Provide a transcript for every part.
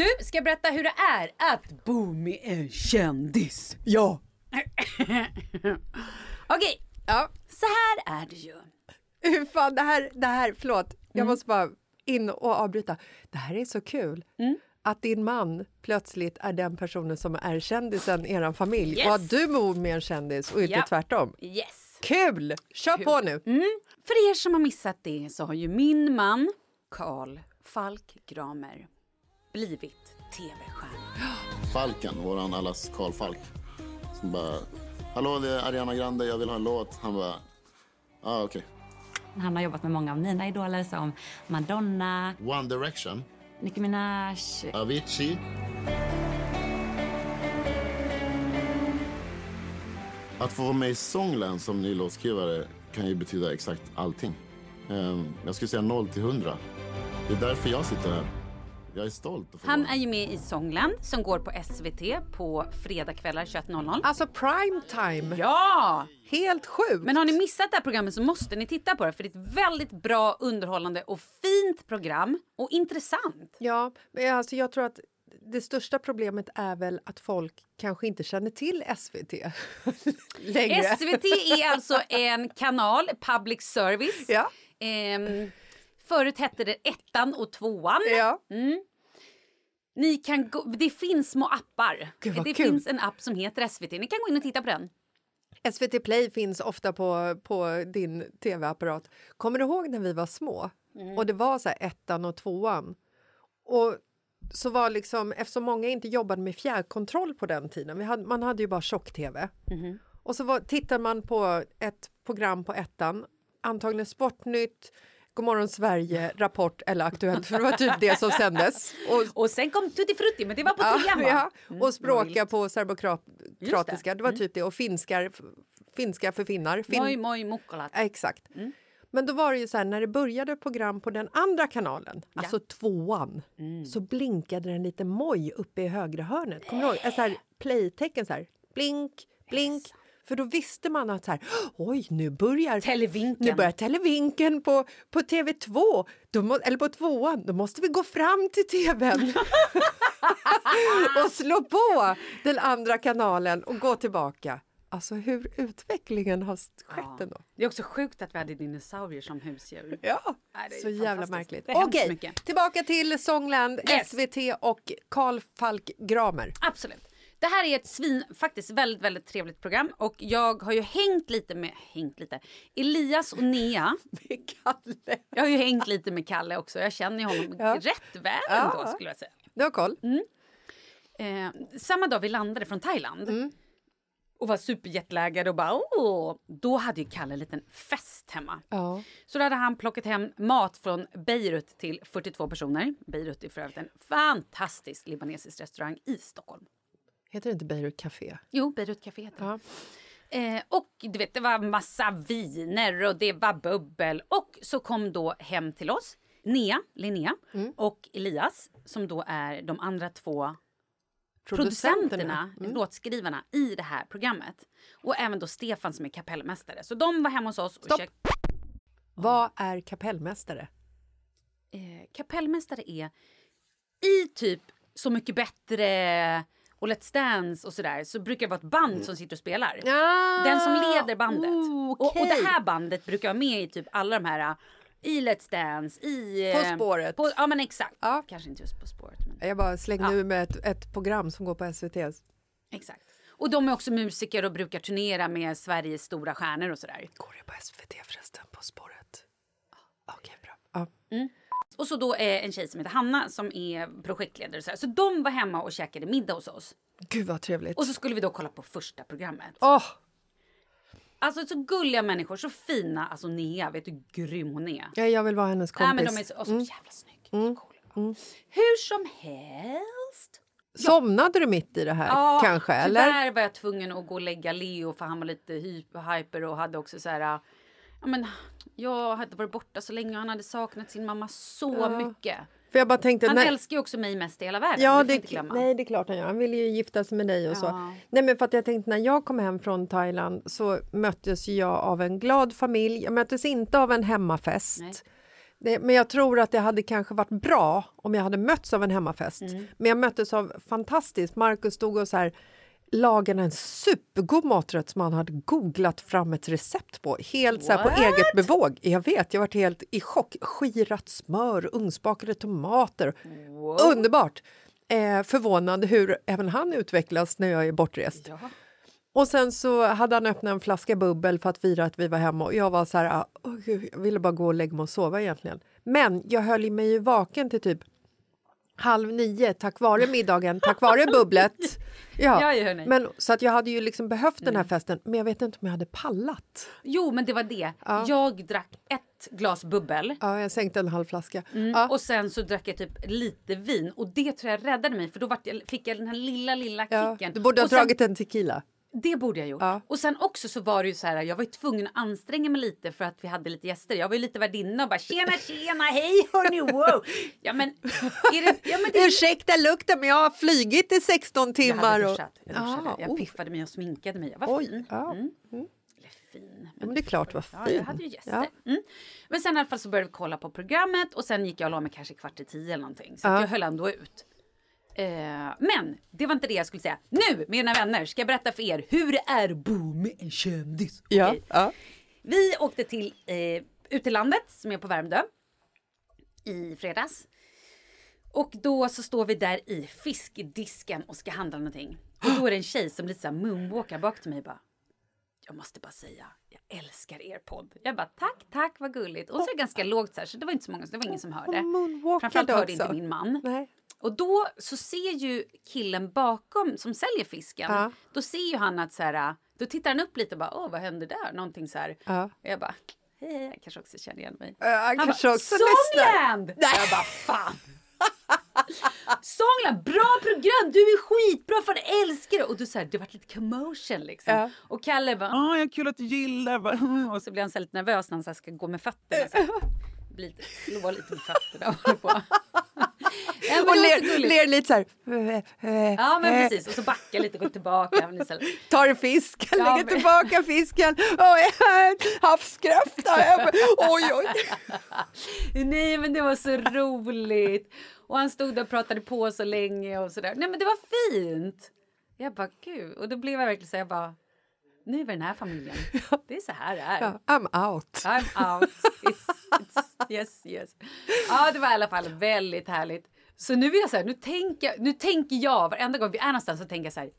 Du, ska jag berätta hur det är att bo med en kändis? Ja! Okej, ja. så här är det ju. Hur fan, det här, det här, förlåt, jag Mm. måste bara in och avbryta. Det här är så kul. Mm. Att din man plötsligt är den personen som är kändisen i er familj Yes. och att du bor med en kändis och inte Ja. tvärtom. Yes. Kul! Kör på nu! Mm. För er som har missat det så har ju min man, Karl Falk Gramer, blivit tv-stjärna. Falken, våran allas Karl Falk. Som bara, hallå det är Ariana Grande, jag vill ha en låt. Han bara, ah okej. Han har jobbat med många av mina idoler som Madonna, One Direction, Nicki Minaj. Avicii. Att få vara med i Songland som ny låtskrivare kan ju betyda exakt allting. Ehm, jag skulle säga 0 till 100. Det är därför jag sitter här. Jag är stolt. Att få Han vara. är ju med i Songland som går på SVT på fredagskvällar 21.00. Alltså prime time! Ja! Helt sjukt! Men har ni missat det här programmet så måste ni titta på det för det är ett väldigt bra, underhållande och fint program och intressant. Ja, men alltså jag tror att det största problemet är väl att folk kanske inte känner till SVT längre. SVT är alltså en kanal, public service. Ja. Ehm, förut hette det ettan och tvåan. Ja. Mm. Ni kan gå, det finns små appar. Gud, det kul. finns en app som heter SVT. Ni kan gå in och titta på den. SVT Play finns ofta på, på din tv-apparat. Kommer du ihåg när vi var små? Och det var så här ettan och tvåan. Och så var liksom, eftersom många inte jobbade med fjärrkontroll på den tiden, hade, man hade ju bara tjock-tv. Och så var, tittade man på ett program på ettan, antagligen Sportnytt, Godmorgon Sverige, Rapport eller Aktuellt, för det var typ det som sändes. Och, Och sen kom Tutti Frutti, men det var på ja, va? ja, Mm, och språka på serbokroatiska, det var typ det, och finskar, finska för finnar. Fin, Moi moi mukkolat. Ja, Exakt. Men då var det ju så här, när det började program på den andra kanalen, alltså tvåan, så blinkade den lite moj uppe i högra hörnet. Kommer du ihåg? Ett så här playtecken så här, blink, blink. För då visste man att så här, oj, nu börjar Televinken. nu börjar televinken på, på TV2, då må, eller på tvåan. Då måste vi gå fram till tvn och slå på den andra kanalen och gå tillbaka. Alltså hur utvecklingen har skett ändå. Det är också sjukt att vi hade dinosaurier som husdjur. Ja, så jävla märkligt. Okej, mycket. tillbaka till Songland, Yes. SVT och Carl Falk Gramer. Absolut. Det här är ett svin, faktiskt väldigt, väldigt trevligt program och jag har ju hängt lite med, hängt lite, Elias och Nea. Med Kalle. Jag har ju hängt lite med Kalle också, jag känner ju honom Ja. rätt väl Ja, ändå skulle jag säga. Du har koll? Eh, samma dag vi landade från Thailand Mm. och var superjetlaggade och bara åh, då hade ju Kalle en liten fest hemma. Ja. Så då hade han plockat hem mat från Beirut till 42 personer. Beirut är för övrigt en fantastisk libanesisk restaurang i Stockholm. Heter det inte Beirut Café? Jo, Beirut Café heter det. Ja. Eh, och du vet, det var massa viner och det var bubbel. Och så kom då hem till oss Nea, Linnea och Elias som då är de andra två producenterna, låtskrivarna i det här programmet. Och även då Stefan som är kapellmästare. Så de var hemma hos oss och Stopp. käk- Vad är kapellmästare? eh, kapellmästare är i typ Så mycket bättre och Let's Dance och sådär så brukar det vara ett band som sitter och spelar. Ah, Den som leder bandet. oh, och, och det här bandet brukar vara med i typ alla de här i Let's Dance, i... På eh, spåret. På, ja men exakt. Ja. Kanske inte just På spåret men Jag bara slängde Ja. ur med ett, ett program som går på SVT. exakt. Och de är också musiker och brukar turnera med Sveriges stora stjärnor och sådär. Går det på SVT förresten? På spåret? Okej, bra. Ja. Och så då är en tjej som heter Hanna som är projektledare och sådär. Så de var hemma och käkade middag hos oss. Gud vad trevligt. Och så skulle vi då kolla på första programmet. Åh, Alltså så gulliga människor, så fina. Alltså Nea, vet du hur grym hon är? ja, jag vill vara hennes Nej, kompis. men de är så, och så jävla snygg. Så cool. Hur som helst. Somnade du mitt i det här kanske? Eller? Tyvärr var jag tvungen att gå och lägga Leo för han var lite hy- hyper och hade också så här... Ja, men, jag hade varit borta så länge och han hade saknat sin mamma så mycket. För jag bara tänkte... Han när- älskar ju också mig mest i hela världen. Ja, det det, nej, det är klart han gör. Han vill ju gifta sig med dig och så. Ja. Nej, men för att jag tänkte när jag kom hem från Thailand så möttes jag av en glad familj. Jag möttes inte av en hemmafest. Nej. Det, men jag tror att det hade kanske varit bra om jag hade mötts av en hemmafest. Mm. Men jag möttes av fantastiskt. Markus stod och så här lagade en supergod maträtt som han hade googlat fram ett recept på. Helt så på eget bevåg. Jag vet, jag varit helt i chock. Skirat smör, ugnsbakade tomater. Underbart! Eh, förvånad hur även han utvecklas när jag är bortrest. Ja. Och sen så hade han öppnat en flaska bubbel för att fira att vi var hemma och jag var så här, gud, jag ville bara gå och lägga mig och sova egentligen. Men jag höll mig ju vaken till typ halv nio tack vare middagen, tack vare bubblet. Ja, ja, men, så att jag hade ju liksom behövt den här festen, men jag vet inte om jag hade pallat. Jo, men det var det. Jag drack ett glas bubbel. Ja, jag sänkte en halv flaska. Mm. Ja. Och sen så drack jag typ lite vin och det tror jag räddade mig för då jag, fick jag den här lilla, lilla Ja, kicken. du borde ha och sen, dragit en tequila. Det borde jag gjort. Ja. Och sen också så var det ju så här, jag var ju tvungen att anstränga mig lite för att vi hade lite gäster. Jag var ju lite värdinna och bara tjena, tjena, hej hörni, wow. Ja men, är det, ja, men det, Ursäkta lukten, men jag har flygit i 16 jag timmar. och... duschat. Jag, duschade. Ah, jag oh. piffade mig och sminkade mig. Jag var Oj, fin. ja. Mm. Eller fin. Ja, men det är klart, Ja, fin. jag hade ju gäster. Ja. Mm. Men sen i alla fall så började vi kolla på programmet och sen gick jag och la mig kanske kvart i tio eller någonting. Så Ja. jag höll ändå ut. Eh, men det var inte det jag skulle säga. Nu, mina vänner, ska jag berätta för er hur det är att bo med en kändis. Ja, Okej. ja. Vi åkte till eh, ut till landet som är på Värmdö i fredags. Och då så står vi där i fiskdisken och ska handla någonting. Och då är det en tjej som lite så här moonwalkar bak till mig bara. jag måste bara säga, jag älskar er podd. Jag bara, tack, tack, vad gulligt. Och så är det ganska lågt så här, så det var inte så många, så det var ingen som hörde. Framförallt hörde också. inte min man. Nej. Och då så ser ju killen bakom som säljer fisken, Ja. då ser ju han att så här, då tittar han upp lite och bara, åh vad hände där? Någonting så här. Ja. Och jag bara, hej, hej, jag kanske också känner igen mig. Ja, han Han kanske bara, också. Songland! Jag bara, fan! Songland, bra program! Du är skitbra, fan jag älskar det! Och du säger det vart lite commotion liksom. Ja. Och Kalle bara, Ja, ja, kul att du gillar. va?" och så blir han så lite nervös när han så ska gå med fötterna. Så här. Blir lite, slår lite med fötterna och håller på. Ja, Och ler, ler lite så här. Ja men precis och så backar lite och går tillbaka. Tar en fisk, Ja, lägger men- tillbaka fisken. Oj, havskräfta. Oj, oj. Nej men det var så roligt. Och han stod där och pratade på så länge och sådär. Nej men det var fint. Jag bara gud. Och då blev jag verkligen så här, jag bara. Nu är vi den här familjen. Det är så här det är. Ja, I'm out. I'm out. It's, it's, yes, yes. Ja, det var i alla fall väldigt härligt. Så nu är jag så här, nu tänker, nu tänker jag, varenda gång vi är någonstans så tänker jag så här,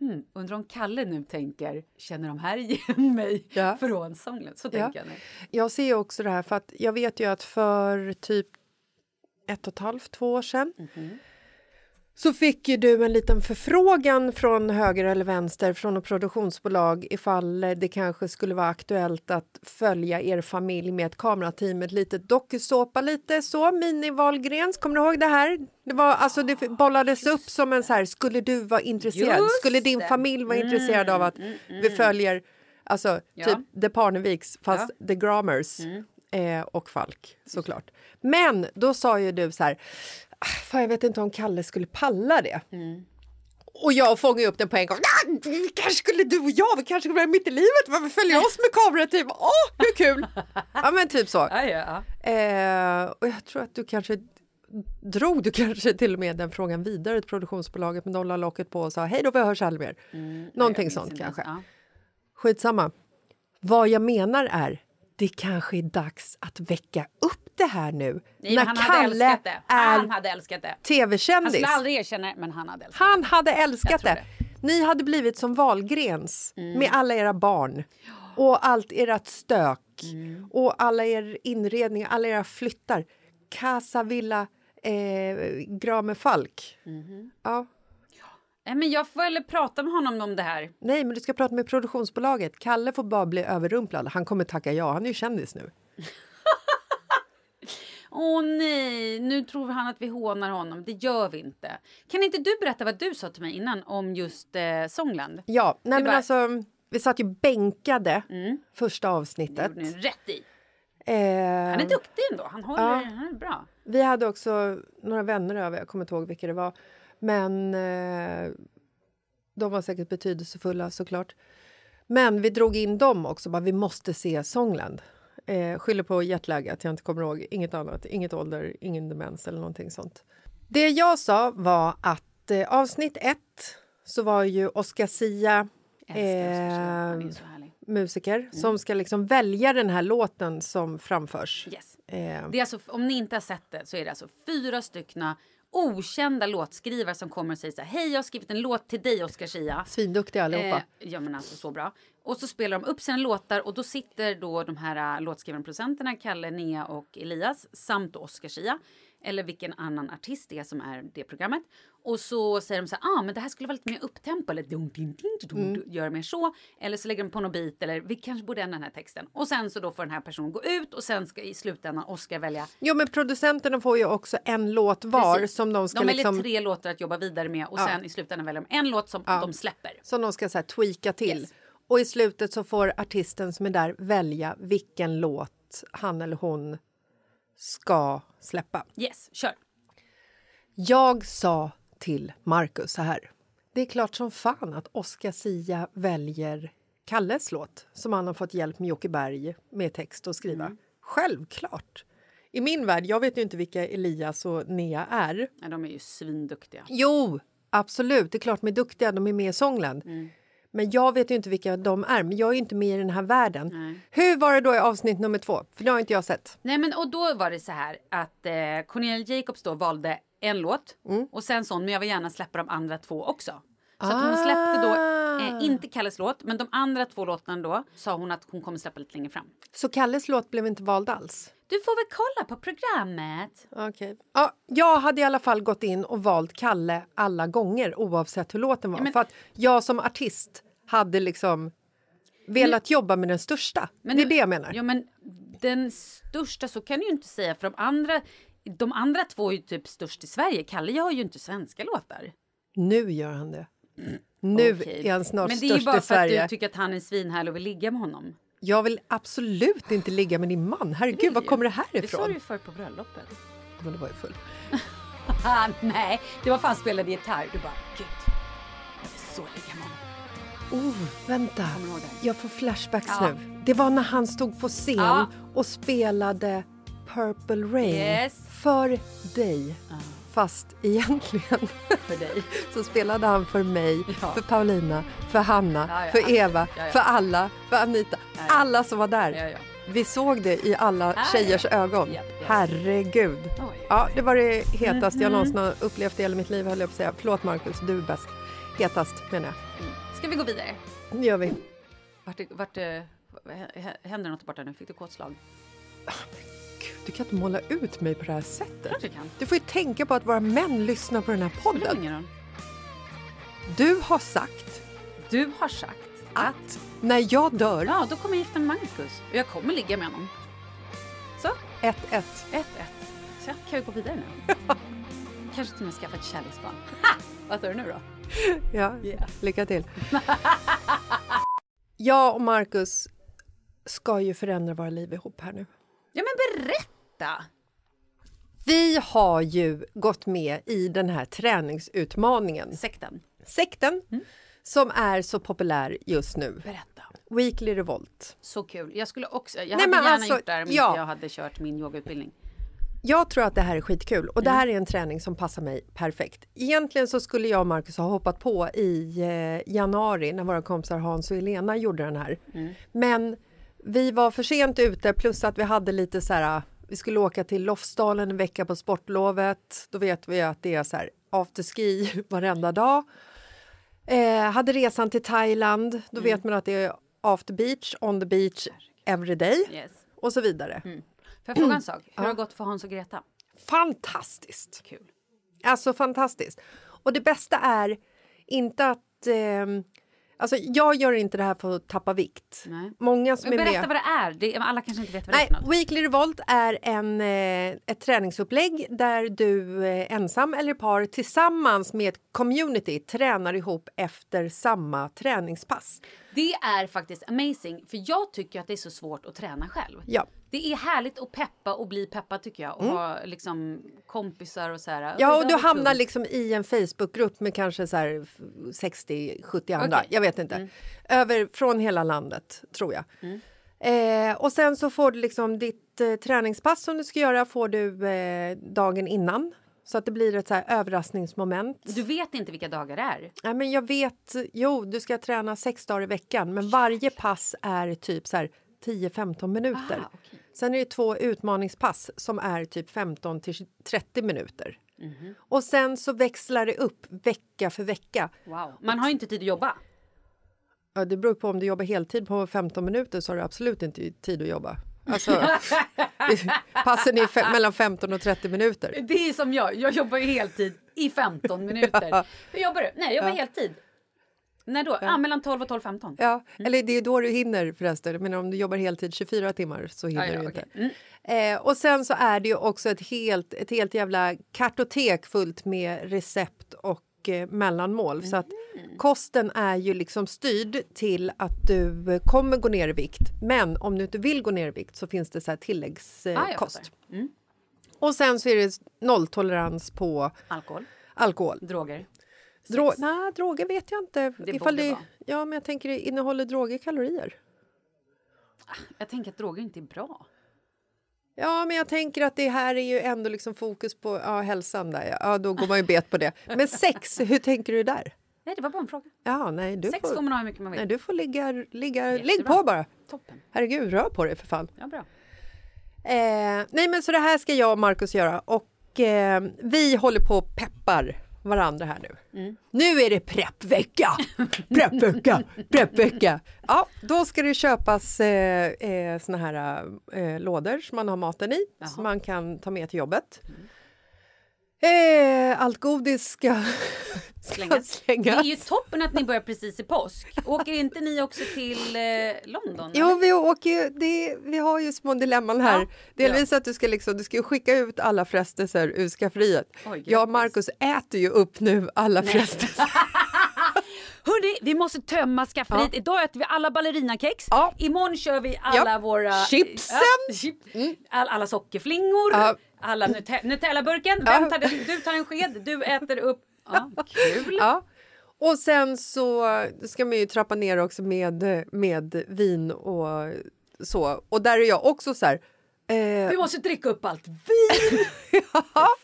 hmm, undrar om Kalle nu tänker, känner de här igen mig Ja. från sången? Så tänker jag nu. Jag ser också det här för att jag vet ju att för typ ett och ett halvt, två år sedan så fick ju du en liten förfrågan från höger eller vänster från ett produktionsbolag ifall det kanske skulle vara aktuellt att följa er familj med ett kamerateam, ett litet dokusåpa lite så, mini Wahlgrens, kommer du ihåg det här? Det, var, alltså, det bollades upp som en så här, skulle du vara intresserad? Just skulle din familj vara intresserad av att vi följer Alltså Ja. typ The Parneviks fast The Grammars eh, och Falk såklart. Men då sa ju du så här, "Ah, fan jag vet inte om Kalle skulle palla det. Och jag fångade upp den på en gång. "Ah, kanske skulle du och jag, vi kanske skulle vara mitt i livet, varför följer oss med kamerateam? Åh, hur kul! ja men typ så. Ja, ja, ja. Eh, och jag tror att du kanske drog du kanske till och med den frågan vidare till produktionsbolaget men de la locket på och sa hej då vi hörs aldrig mer. Någonting Jag minns sånt kanske. Ja. Skitsamma. Vad jag menar är, det kanske är dags att väcka upp det här nu. Nej, när han hade Kalle älskat det. Han hade älskat det. Han tv-kändis. skulle aldrig erkänna det, men han hade älskat Han hade Jag älskat tror det. Ni hade blivit som Wahlgrens Mm. med alla era barn och allt ert stök Mm. och alla er inredningar, alla era flyttar. Casa Villa eh, Grame Falk. Mm-hmm. Ja. Det. Men jag får väl prata med honom om det här. Nej, men du ska prata med produktionsbolaget. Kalle får bara bli överrumplad. Han kommer tacka ja. Han är ju kändis nu. Åh nej, nu tror han att vi hånar honom. Det gör vi inte. Kan inte du berätta vad du sa till mig innan om just eh, Songland? Ja, nej Du men bara- alltså, vi satt ju bänkade Mm. första Det avsnittet. gjorde ni rätt i. Eh, Han är duktig ändå. Han håller, Ja. han är bra. vi hade också några vänner över, jag kommer inte ihåg vilka det var. Men eh, de var säkert betydelsefulla såklart. Men vi drog in dem också, bara vi måste se Songland. Eh, skyller på hjärtläge, att jag inte kommer ihåg. Inget annat, inget ålder, ingen demens eller någonting sånt. Det jag sa var att eh, avsnitt ett så var ju Oscar Sia eh, härlig. musiker som ska liksom välja den här låten som framförs. Yes. Eh, Det är alltså, om ni inte har sett det så är det alltså fyra styckna okända låtskrivare som kommer och säger så här, hej jag har skrivit en låt till dig Oscar Zia. Svinduktiga allihopa. Eh, ja men alltså så bra. Och så spelar de upp sina låtar och då sitter då de här äh, låtskrivarna producenterna Kalle, Nea och Elias samt Oscar Zia eller vilken annan artist det är som är det programmet. Och så säger de så här, ah men det här skulle vara lite mer upptempo eller dum, dum, dum, Mm. gör mer så. Eller så lägger de på någon bit eller vi kanske borde ändra den här texten. Och sen så då får den här personen gå ut och sen ska i slutändan Oscar välja. Jo, men producenterna får ju också en låt var Precis. som de ska de liksom, tre låtar att jobba vidare med och Ja. sen i slutändan väljer de en låt som Ja. de släpper. som de ska så här, tweaka till. Yes. Och i slutet så får artisten som är där välja vilken låt han eller hon ska släppa. Yes, kör. Jag sa till Marcus så här. Det är klart som fan att Oscar Sia väljer Kalles låt som han har fått hjälp med Jocke Berg med text att skriva. Självklart! I min värld, jag vet ju inte vilka Elias och Nea är. Ja, de är ju svinduktiga. Jo, absolut. Det är klart de är duktiga. De är med i Songland. Men jag vet ju inte vilka de är. Men jag är inte med i den här världen. Hur var det då i avsnitt nummer två? För det har inte jag sett. Nej men och då var det så här att eh, Cornelia Jacobs då valde en låt Mm. och sen sån men jag vill gärna släppa de andra två också. Så att hon släppte då Eh, inte Kalles låt, men de andra två låtarna då sa hon att hon kommer släppa lite längre fram. Så Kalles låt blev inte vald alls? Du får väl kolla på programmet. Okej. Ja, jag hade i alla fall gått in och valt Kalle alla gånger oavsett hur låten var. Ja, men- För att jag som artist hade liksom velat jobba med den största. det är det jag menar. Ja, men den största, så kan du ju inte säga. För de andra, de andra två är ju typ störst i Sverige. Kalle har ju inte svenska låtar. Nu gör han det. Nu Okej. är han snart Men det är ju störst bara i för att Sverige. du tycker att han är svinhärlig och vill ligga med honom. Jag vill absolut inte ligga med din man. Herregud, var kommer det här Det sa ifrån? du ju för på bröllopet. Men det var ju full. Nej, det var fan spelade gitarr. Du bara, gud, jag vill så ligga med honom. Oh, vänta. Jag får flashbacks Ja. nu. Det var när han stod på scen Ja. och spelade Purple Rain Yes. för dig. Fast egentligen För dig. så spelade han för mig, Ja. för Paulina, för Hanna, Ja, ja. för Eva, Ja, ja. för alla, för Anita. ja. Alla som var där. Ja, ja. Vi såg det i alla Ja, tjejers ja. ögon. Japp, japp. Herregud. Oj. Ja, det var det hetaste Mhm. jag någonsin har upplevt i hela mitt liv, höll jag på att säga. Förlåt Markus, du är bäst. Hetast menar jag. Ska vi gå vidare? Det gör vi. Vart, vart, händer något borta nu? Fick du kåtslag? Gud, du kan inte måla ut mig på det här sättet. Du kan. Du får ju tänka på att våra män lyssnar på den här podden. Du har sagt Du har sagt att... att när jag dör, Ja, då kommer jag gifta mig med Marcus. Och jag kommer ligga med honom. Så, 1-1. 1-1. Så kan vi gå vidare nu? Kanske till och med skaffa ett kärleksbarn. Ha! Vad sa du nu då? Ja, Yeah. lycka till. jag och Markus ska ju förändra våra liv ihop här nu. Ja, men berätta! Vi har ju gått med i den här träningsutmaningen, Sekten. sekten, som är så populär just nu. Berätta. Weekly Revolt. Så kul. Jag skulle också... Jag Nej, hade gärna alltså, gjort det här om ja. jag hade kört min yogautbildning. Jag tror att det här är skitkul och det här är en träning som passar mig perfekt. Egentligen så skulle jag och Marcus ha hoppat på i eh, januari när våra kompisar Hans och Elena gjorde den här. Men vi var för sent ute plus att vi hade lite så här, vi skulle åka till Lofsdalen en vecka på sportlovet. Då vet vi att det är så här afterski varenda dag. Eh, hade resan till Thailand, då vet man att det är after beach, on the beach every day Yes. och så vidare. Får jag fråga en sak? Hur har det gått för Hans och Greta? Fantastiskt! Kul. Alltså fantastiskt. Och det bästa är inte att... ehm, alltså jag gör inte det här för att tappa vikt. Nej. Många som Men är berätta med... vad det är. Det, alla kanske inte vet vad det är Nej, för något. Weekly Revolt är en, eh, ett träningsupplägg där du eh, ensam eller par tillsammans med ett community tränar ihop efter samma träningspass. Det är faktiskt amazing, för jag tycker att det är så svårt att träna själv. Ja. Det är härligt att peppa och bli peppad tycker jag och ha liksom kompisar och så här. Mm. Ja, och du hamnar kul. liksom i en Facebookgrupp med kanske så här 60-70 andra, Okej. jag vet inte. Över från hela landet, tror jag. Eh, och sen så får du liksom ditt eh, träningspass som du ska göra får du eh, dagen innan. Så att det blir ett så överraskningsmoment. Du vet inte vilka dagar det är. Nej, men jag vet, jo, du ska träna sex dagar i veckan, men varje pass är typ så här 10-15 minuter. Ah, okej. Sen är det två utmaningspass som är typ 15 till 30 minuter. Mhm. Och sen så växlar det upp vecka för vecka. Wow. Man har inte tid att jobba. Ja, det beror på om du jobbar heltid på 15 minuter så har du absolut inte tid att jobba. Alltså, passen är mellan 15 och 30 minuter. Det är som jag. Jag jobbar ju heltid i 15 minuter. Hur jobbar du? Nej, jag jobbar heltid. När då? Ja. mellan 12 och 12.15. Ja, eller det är då du hinner förresten. Men om du jobbar heltid 24 timmar så hinner Ja, ja, du inte. Eh, och sen så är det ju också ett helt, ett helt jävla kartotek fullt med recept och eh, mellanmål. Så att kosten är ju liksom styrd till att du kommer gå ner i vikt. Men om du inte vill gå ner i vikt så finns det så här tilläggskost. Eh, Ah. Mm. och sen så är det nolltolerans på Alkohol, alkohol. droger. Dro- Nej, droger vet jag inte. Det Ifall borde det, vara. ja, men jag tänker, det innehåller droger kalorier? Jag tänker att droger inte är bra. Ja, men jag tänker att det här är ju ändå liksom fokus på ja, hälsan där. Ja, då går man ju bet på det. Men sex, hur tänker du där? Nej, det var bara en fråga. Ja, nej, du Sex får, får man ha hur mycket man vill. nej, du får ligga, ligga Jättebra. ligg på bara. Toppen. Herregud, rör på dig för fan. Ja, bra. Eh, nej, men så det här ska jag och Markus göra och eh, vi håller på och peppar varandra här nu. Nu är det preppvecka! Preppvecka! Preppvecka! Ja, då ska det köpas eh, eh, såna här eh, lådor som man har maten i, som man kan ta med till jobbet. Eh, allt godis ska, ska Slängas. slängas. Det är ju toppen att ni börjar precis i påsk. Åker inte ni också till eh, London? Jo, eller? vi, åker ju, det, vi har ju små dilemman här. Ja, Delvis att du ska, liksom, du ska skicka ut alla frestelser ur skafferiet. Oj. Jag och Markus äter ju upp nu alla frestelser. Hörni, vi måste tömma skafferiet. Idag äter vi alla ballerinakex. Ja. Imorgon kör vi alla Ja. våra... Chipsen. Ja, chip. All, alla sockerflingor. Ja. Alla Nute- Nutella-burken. Ja. Vem tar den? Du tar en sked, du äter upp. Ja, kul. Ja. Och sen så ska man ju trappa ner också med, med vin och så. Och där är jag också så här... Eh, Vi måste dricka upp allt vin.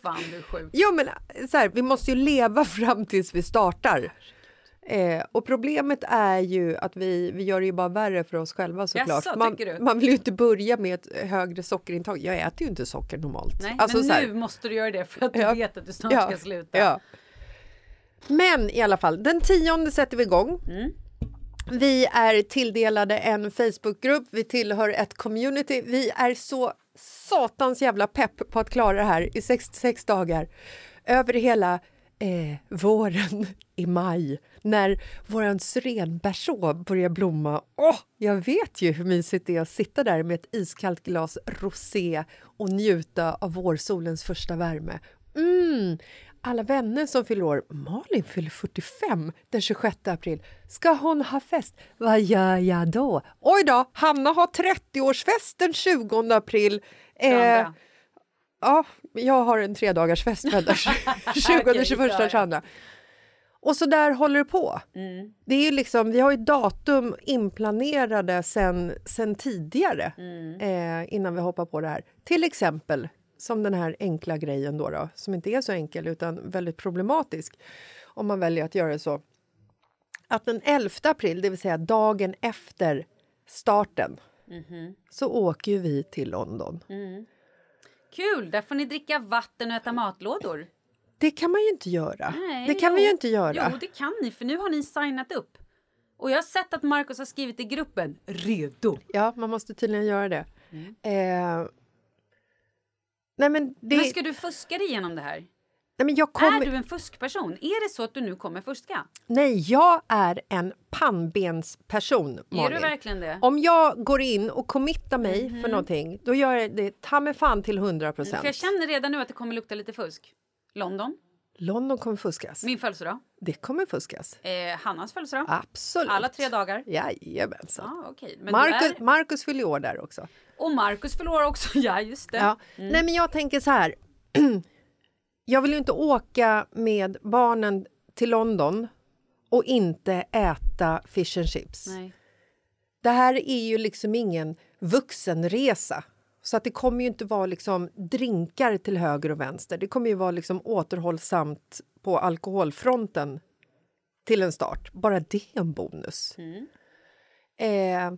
Fan, du är sjuk. Jo, men så här, vi måste ju leva fram tills vi startar. Eh, och problemet är ju att vi, vi gör det ju bara värre för oss själva såklart. Jaså, man, man vill ju inte börja med ett högre sockerintag. Jag äter ju inte socker normalt. Nej, Alltså, men nu måste du göra det för att du Ja. vet att du snart Ja, ska sluta. Ja. Men i alla fall, den tionde sätter vi igång. Mm. Vi är tilldelade en Facebookgrupp, vi tillhör ett community. Vi är så satans jävla pepp på att klara det här i 66 dagar. Över hela eh, våren i maj när våran syrenbärså börjar blomma. Åh, jag vet ju hur mysigt det är att sitta där med ett iskallt glas rosé och njuta av vårsolens första värme. Mm. Alla vänner som fyller år. Malin fyller 45 den 26 april. Ska hon ha fest? Vad gör jag då? Oj då, Hanna har 30-årsfest den 20 april. Eh, ja, jag har en tredagarsfest den 20, Okej, 21, ja, ja. 22. Och så där håller det på. Mm. Det är ju liksom, vi har ju datum inplanerade sen, sen tidigare Mm. eh, innan vi hoppar på det här. Till exempel som den här enkla grejen då, då som inte är så enkel utan väldigt problematisk om man väljer att göra det så. Att den 11 april, det vill säga dagen efter starten, Mhm. så åker ju vi till London. Kul, där får ni dricka vatten och äta matlådor. Det kan man ju inte göra. Nej, det kan jo. vi ju inte göra. Jo, det kan ni, för nu har ni signat upp. Och jag har sett att Markus har skrivit i gruppen, redo. Ja, man måste tydligen göra det. Eh, nej, men det Men ska du fuska dig igenom det här? nej, men jag kommer, Är du en fuskperson? Är det så att du nu kommer fuska? Nej, jag är en pannbensperson, Är Malin. du verkligen det? Om jag går in och committar mig Mhm. för någonting, då gör jag det ta mig fan till 100 För jag procent. känner redan nu att det kommer lukta lite fusk. London, London kommer fuskas. min födelsedag, Det kommer fuskas. eh, Hannas födelsedag. Absolut. Alla tre dagar. Jajamensan. Ja, okej. Men Marcus, är... Marcus fyller år där också. Och Markus förlorar också. Ja, just det. Ja. Nej, men jag tänker så här. jag vill ju inte åka med barnen till London och inte äta fish and chips. Nej. Det här är ju liksom ingen vuxenresa. Så att det kommer ju inte vara liksom drinkar till höger och vänster. Det kommer ju vara liksom återhållsamt på alkoholfronten till en start. Bara det är en bonus. Eh,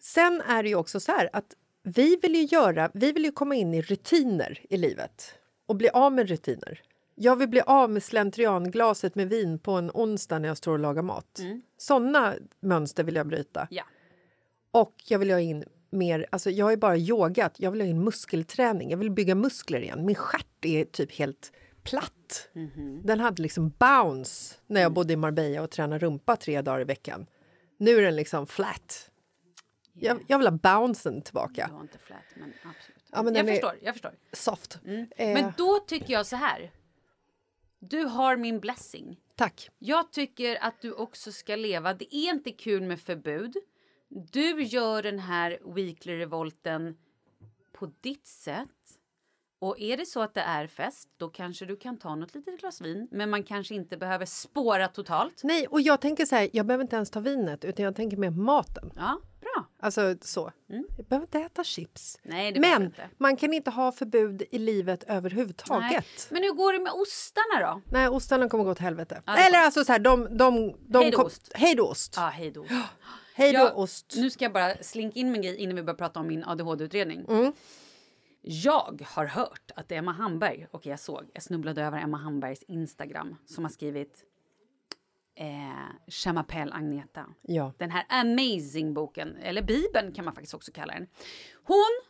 sen är det ju också så här att vi vill ju göra, vi vill ju komma in i rutiner i livet och bli av med rutiner. Jag vill bli av med slentrianglaset med vin på en onsdag när jag står och lagar mat. Såna mönster vill jag bryta. Ja. Och jag vill ha in mer, alltså jag har bara yogat, jag vill ha in muskelträning, jag vill bygga muskler igen. Min stjärt är typ helt platt. Den hade liksom bounce när jag bodde i Marbella och tränade rumpa tre dagar i veckan. Nu är den liksom flat. Jag, jag vill ha bouncen tillbaka. Jag var inte flat, men absolut. Ja, men jag förstår, jag förstår. Soft. Eh, Men då tycker jag så här. Du har min blessing. tack. Jag tycker att du också ska leva. Det är inte kul med förbud. Du gör den här weekly revolten på ditt sätt. Och är det så att det är fest, då kanske du kan ta något litet glas vin. Men man kanske inte behöver spåra totalt. Nej, och jag tänker så här, jag behöver inte ens ta vinet utan jag tänker mer maten. Ja, bra. Alltså så. Jag behöver inte äta chips. Nej, det Men inte. man kan inte ha förbud i livet överhuvudtaget. Nej. Men hur går det med ostarna då? Nej, ostarna kommer gå åt helvete. Ja, Eller alltså så här, de... de, de Hej då, kom- ost. Hej då ost. Ja, hej då. Hej då Ja, ost. Nu ska jag bara slinka in min grej innan vi börjar prata om min ADHD-utredning. Mm. Jag har hört att Emma Hamberg, och jag såg, jag snubblade över Emma Hambergs Instagram som har skrivit eh, Chamapelle Agneta. Ja. Den här amazing boken, eller bibeln kan man faktiskt också kalla den. Hon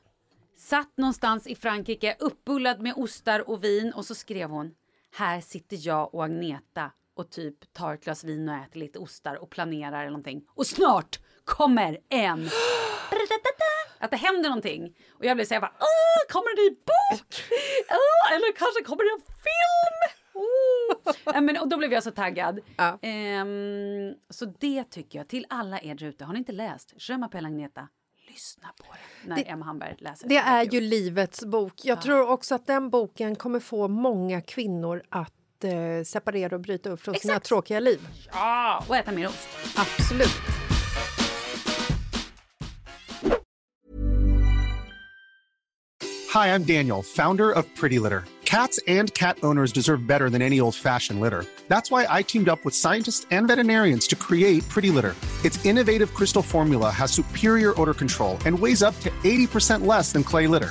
satt någonstans i Frankrike uppbullad med ostar och vin och så skrev hon Här sitter jag och Agneta och typ tar ett glas vin och äter lite ostar och planerar eller någonting. Och snart kommer en... Att det händer någonting. Och jag blev så här bara, Åh, kommer det en ny bok? Åh, eller kanske kommer det en film? Oh. Ja, men, och då blev jag så taggad. Ja. Ehm, så det tycker jag, till alla er där ute, har ni inte läst Je m'appelle Agneta, lyssna på det när Det- Emma Hamberg läser. Det är ju livets bok. Jag tror också att den boken kommer få många kvinnor att eh, separera och bryta upp från sina Exakt. tråkiga liv. Ja, och äta mer ost. Absolut. Hi, I'm Daniel, founder of Pretty Litter. Cats and cat owners deserve better than any old fashioned litter. That's why I teamed up with scientists and veterinarians to create Pretty Litter. Its innovative crystal formula has superior odor control and weighs up to 80% less than clay litter.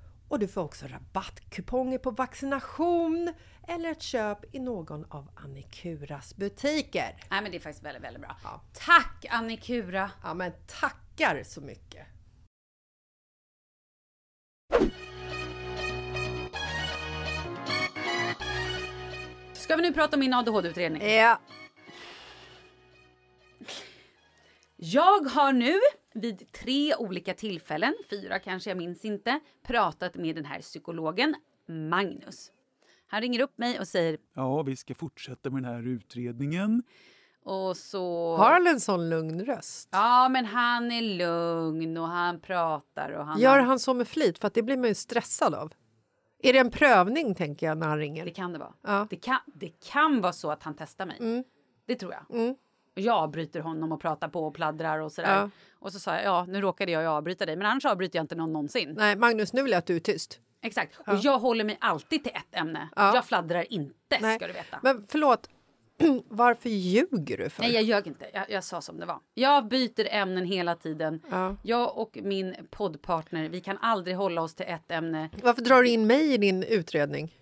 och du får också rabattkuponger på vaccination eller ett köp i någon av Annikuras butiker. Nej men det är faktiskt väldigt, väldigt bra. Tack Annikura! Ja men tackar så mycket! Ska vi nu prata om min ADHD-utredning? Ja. Jag har nu vid tre olika tillfällen, fyra kanske, jag minns inte, pratat med den här psykologen Magnus. Han ringer upp mig och säger Ja, vi ska fortsätta med den här utredningen. och så... Har han en sån lugn röst? Ja, men han är lugn och han pratar och han... Gör han så med flit? För att det blir man ju stressad av. Är det en prövning tänker jag när han ringer? Det kan det vara. Ja. Det, kan, det kan vara så att han testar mig. Mm. Det tror jag. Mm. Jag avbryter honom och pratar på och pladdrar och sådär. Ja. Och så sa jag, ja nu råkade jag avbryta dig men annars avbryter jag inte någon någonsin. Nej, Magnus, nu att du tyst. Exakt. Ja. Och jag håller mig alltid till ett ämne. Ja. Jag fladdrar inte Nej. ska du veta. Men förlåt, varför ljuger du för? Nej jag ljög inte. Jag, jag sa som det var. Jag byter ämnen hela tiden. Ja. Jag och min poddpartner, vi kan aldrig hålla oss till ett ämne. Varför drar du in mig i din utredning?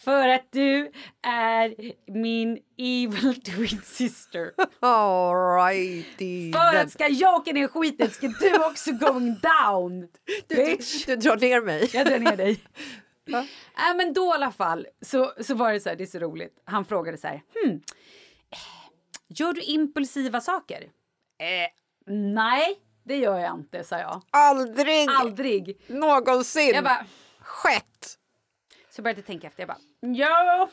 För att du är min evil twin sister. Alrighty. För att ska jag åka ner i skiten ska du också going down. Du, Bitch. du drar ner mig. Jag drar ner dig. Nej Äh, men då i alla fall så, så var det så här, det är så roligt. Han frågade så här, hmm, eh, gör du impulsiva saker? Eh, nej, det gör jag inte, sa jag. Aldrig Aldrig. någonsin Jag bara, skett. Så började jag tänka efter, jag bara, ja.